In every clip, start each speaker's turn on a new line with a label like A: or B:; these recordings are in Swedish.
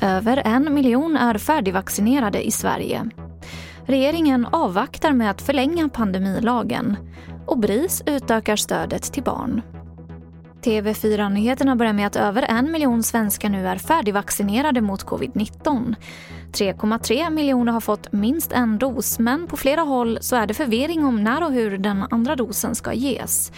A: Över en miljon är färdigvaccinerade i Sverige. Regeringen avvaktar med att förlänga pandemilagen och BRIS utökar stödet till barn. TV4-nyheterna börjar med att över en miljon svenskar nu är färdigvaccinerade mot covid-19. 3,3 miljoner har fått minst en dos men på flera håll så är det förvirring om när och hur den andra dosen ska ges.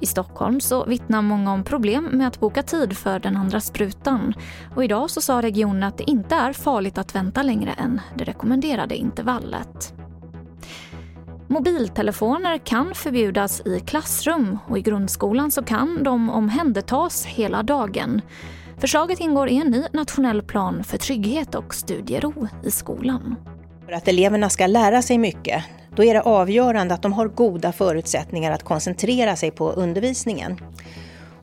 A: I Stockholm så vittnar många om problem med att boka tid för den andra sprutan. Och idag så sa regionen att det inte är farligt att vänta längre än det rekommenderade intervallet. Mobiltelefoner kan förbjudas i klassrum och i grundskolan så kan de omhändertas hela dagen. Förslaget ingår i en ny nationell plan för trygghet och studiero i skolan.
B: För att eleverna ska lära sig mycket, då är det avgörande att de har goda förutsättningar att koncentrera sig på undervisningen.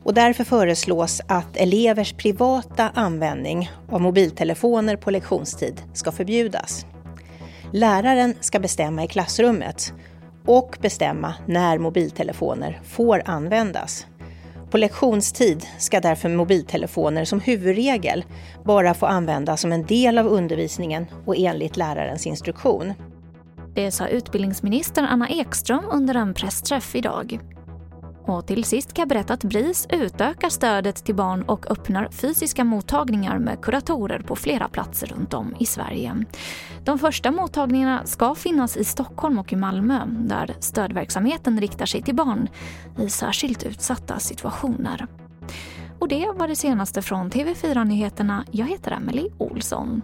B: Och därför föreslås att elevers privata användning av mobiltelefoner på lektionstid ska förbjudas. Läraren ska bestämma i klassrummet och bestämma när mobiltelefoner får användas. På lektionstid ska därför mobiltelefoner som huvudregel bara få användas som en del av undervisningen och enligt lärarens instruktion.
A: Det sa utbildningsminister Anna Ekström under en pressträff idag. Och till sist kan jag berätta att BRIS utökar stödet till barn och öppnar fysiska mottagningar med kuratorer på flera platser runt om i Sverige. De första mottagningarna ska finnas i Stockholm och i Malmö där stödverksamheten riktar sig till barn i särskilt utsatta situationer. Och det var det senaste från TV4 Nyheterna. Jag heter Emily Olsson.